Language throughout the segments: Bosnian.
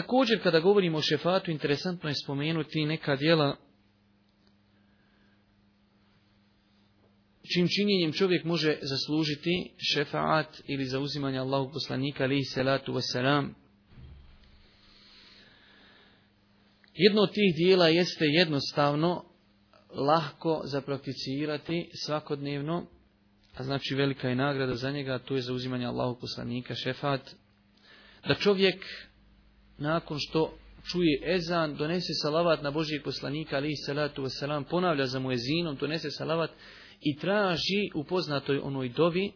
Također kada govorimo o šefatu, interesantno je spomenuti neka dijela čim činjenjem čovjek može zaslužiti šefaat ili zauzimanje Allahog poslanika alihi salatu wasalam. Jedno od tih dijela jeste jednostavno lahko zaprakticirati svakodnevno, a znači velika je nagrada za njega, to je zauzimanje Allahog poslanika, šefat, da čovjek nakon što čuje ezan, donese salavat na Božijeg poslanika, ali i salatu wasalam, ponavlja za muezinom, donese salavat i traži u poznatoj onoj dovi,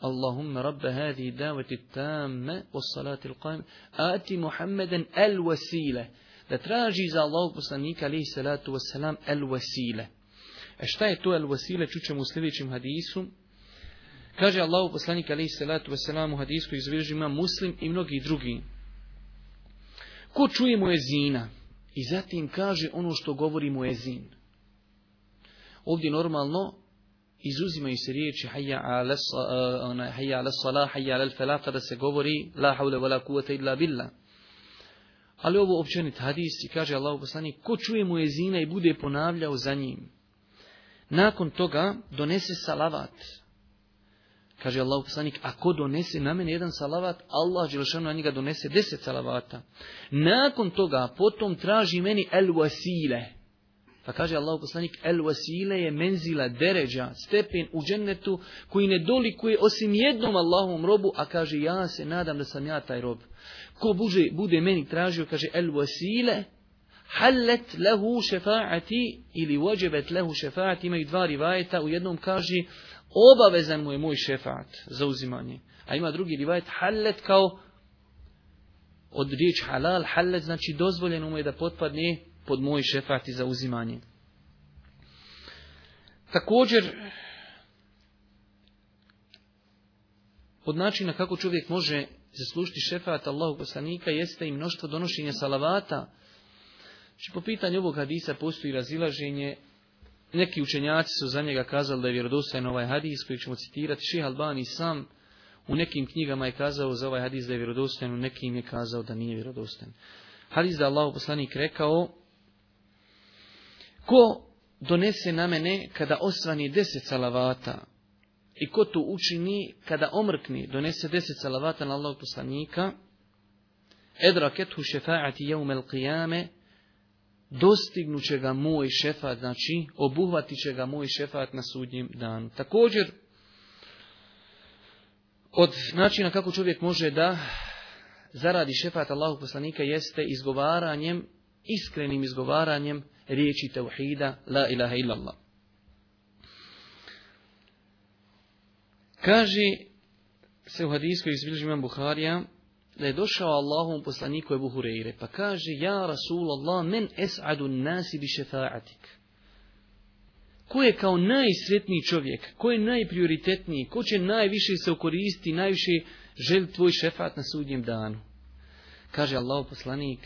Allahumma rabbe hadhi davati tamme o salati l'qaim, ati Muhammeden el wasile, da traži za Allahog poslanika, ali i salatu wasalam, el wasile. E šta je to el wasile, čućemo u sljedećem hadisu, Kaže Allahu poslanik alejhi salatu vesselam u hadisku izvrži ima muslim i mnogi drugi ko čuje mu ezina i zatim kaže ono što govori mu ezin. Ovdje normalno izuzimaju se riječi hayya ala salah, eh, hayya ala felah, kada se govori la hawla wa la kuvata illa billah. Ali ovo općenit hadis i kaže Allah poslani, ko čuje mu ezina i bude ponavljao za njim. Nakon toga donese salavat, Kaže Allahu poslanik, ako donese na mene jedan salavat, Allah Đelšanu na njega donese deset salavata. Nakon toga, potom traži meni el wasile. Pa kaže Allahu poslanik, el wasile je menzila, deređa, stepen u džennetu koji ne dolikuje osim jednom Allahom robu, a kaže ja se nadam da sam ja taj rob. Ko buže, bude meni tražio, kaže el wasile, Hallet lehu šefaati ili vođebet lehu šefaati imaju dva rivajeta. U jednom kaže obavezan mu je moj šefat za uzimanje. A ima drugi rivajet, halet kao od riječ halal, halet znači dozvoljeno mu je da potpadne pod moj šefat i za uzimanje. Također, od načina kako čovjek može zaslušiti šefat Allahu poslanika jeste i mnoštvo donošenja salavata. Znači, po pitanju ovog hadisa postoji razilaženje, neki učenjaci su za njega kazali da je vjerodostojan ovaj hadis koji ćemo citirati. Ših Albani sam u nekim knjigama je kazao za ovaj hadis da je vjerodostojan, u nekim je kazao da nije vjerodostojan. Hadis da Allah poslanik rekao, ko donese na mene kada osvani deset salavata i ko to učini kada omrkni donese deset salavata na Allah poslanika, edraketu šefaati jevme al qiyame, dostignuće ga moj šefat, znači obuhvatit će ga moj šefat na sudnjem danu. Također, od načina kako čovjek može da zaradi šefat Allahog poslanika jeste izgovaranjem, iskrenim izgovaranjem riječi tevhida, la ilaha illallah. Kaže se u hadijskoj izbilježi imam Buharija, da je došao Allahom poslaniku Ebu Hureyre, pa kaže, ja Rasul Allah, men es'adu nasi bi šefaatik. Ko je kao najsretniji čovjek, ko je najprioritetniji, ko će najviše se okoristiti, najviše želi tvoj šefat na sudnjem danu? Kaže Allah poslanik,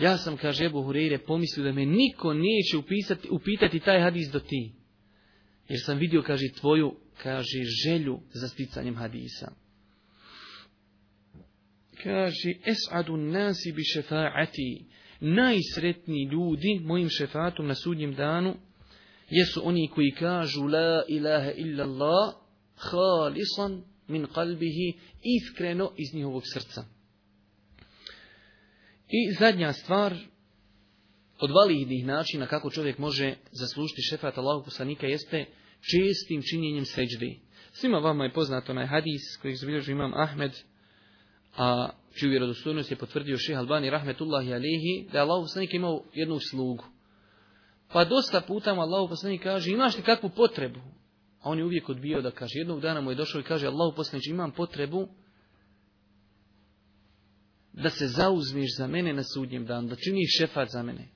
ja sam, kaže Ebu Hureyre, pomislio da me niko neće upisati, upitati taj hadis do ti. Jer sam vidio, kaže, tvoju, kaže, želju za sticanjem hadisa kaže es'adu nasi bi šefa'ati, najsretni ljudi mojim šefatom na sudnjem danu, jesu oni koji kažu la ilaha illa Allah, halisan min kalbihi, iskreno iz njihovog srca. I zadnja stvar, od validnih načina kako čovjek može zaslužiti šefat Allahog poslanika jeste čestim činjenjem seđde. Svima vama je poznato onaj hadis koji izbilježu imam Ahmed, a čiju vjerodostojnost je potvrdio šeha Albani rahmetullahi alihi, da je Allah poslanik imao jednu slugu. Pa dosta puta mu Allah poslanik kaže, imaš li kakvu potrebu? A on je uvijek odbio da kaže, jednog dana mu je došao i kaže, Allah poslanik, imam potrebu da se zauzmiš za mene na sudnjem danu, da činiš šefat za mene.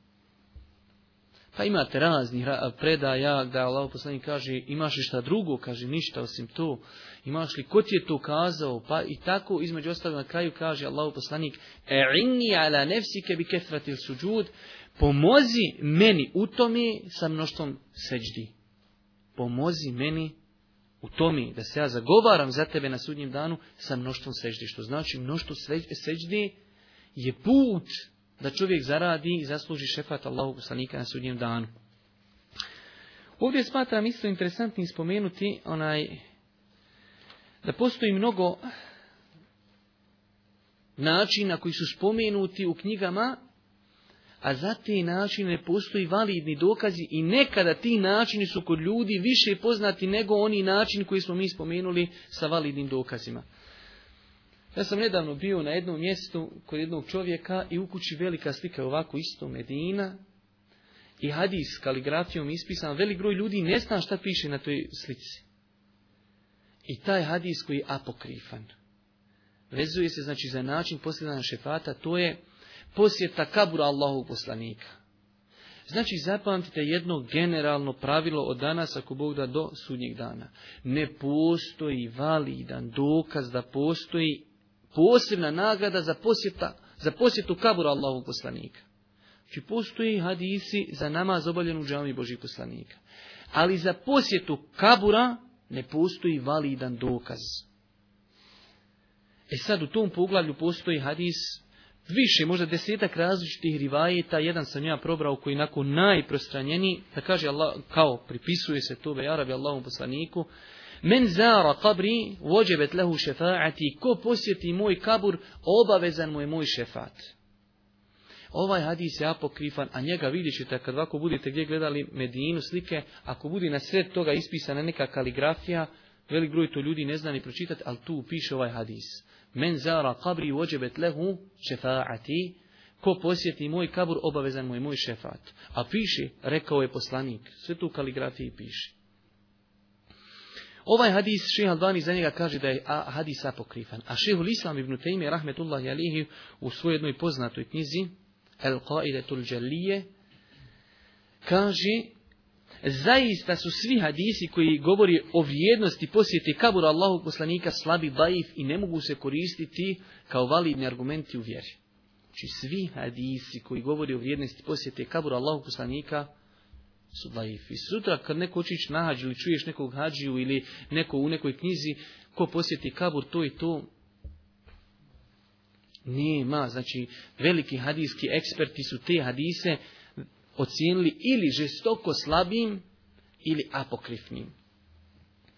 Pa imate raznih predaja da Allah poslanik kaže imaš li šta drugo, kaže ništa osim to. Imaš li, ko ti je to kazao? Pa i tako između ostalog na kraju kaže Allah poslanik e'inni ala nefsi kebi kefratil suđud pomozi meni u tome sa mnoštvom seđdi. Pomozi meni u tome da se ja zagovaram za tebe na sudnjem danu sa mnoštvom seđdi. Što znači mnoštvo seđdi je put da čovjek zaradi i zasluži šefat Allahog poslanika na sudnjem danu. Ovdje smatram isto interesantnim spomenuti onaj da postoji mnogo načina koji su spomenuti u knjigama, a za te načine postoji validni dokazi i nekada ti načini su kod ljudi više poznati nego oni način koji smo mi spomenuli sa validnim dokazima. Ja sam nedavno bio na jednom mjestu kod jednog čovjeka i u kući velika slika je ovako isto Medina. I hadis kaligrafijom ispisan, velik broj ljudi ne zna šta piše na toj slici. I taj hadis koji je apokrifan. Vezuje se znači za način posljedana šefata, to je posjeta kabura Allahog poslanika. Znači zapamtite jedno generalno pravilo od danas ako Bog da do sudnjeg dana. Ne postoji validan dokaz da postoji posebna nagrada za posjeta, za posjetu kabura Allahovog poslanika. Či znači, postoji hadisi za namaz obavljen u džami Božih poslanika. Ali za posjetu kabura ne postoji validan dokaz. E sad u tom poglavlju postoji hadis više, možda desetak različitih rivajeta, jedan sam ja probrao koji je nakon najprostranjeniji, da kaže Allah, kao pripisuje se to be Arabi Allahom poslaniku, Men zara kabri, vođebet lehu šefaati, ko posjeti moj kabur, obavezan mu je moj šefat. Ovaj hadis je apokrifan, a njega vidjet ćete kad ovako budete gdje gledali medijinu slike, ako bude na sred toga ispisana neka kaligrafija, velik broj to ljudi ne zna ni pročitati, ali tu piše ovaj hadis. Men zara kabri, vođebet lehu šefaati, ko posjeti moj kabur, obavezan mu je moj šefat. A piše, rekao je poslanik, sve tu kaligrafiji piše. Ovaj hadis Šejh Albani za njega kaže da je hadis apokrifan. A Šejh Islam ibn Taymi rahmetullahi alejhi u svojoj jednoj poznatoj knjizi El Qaidatul Jalliye kaže Zaista su svi hadisi koji govori o vrijednosti posjeti kabura Allahu poslanika slabi daif i ne mogu se koristiti kao validni argumenti u vjeri. Znači svi hadisi koji govori o vrijednosti posjete kabura Allahu poslanika su daifi. Sutra kad neko učić na hađu ili čuješ nekog hađiju ili neko u nekoj knjizi ko posjeti kabur to i to, nema. Znači veliki hadijski eksperti su te hadise ocijenili ili žestoko slabim ili apokrifnim.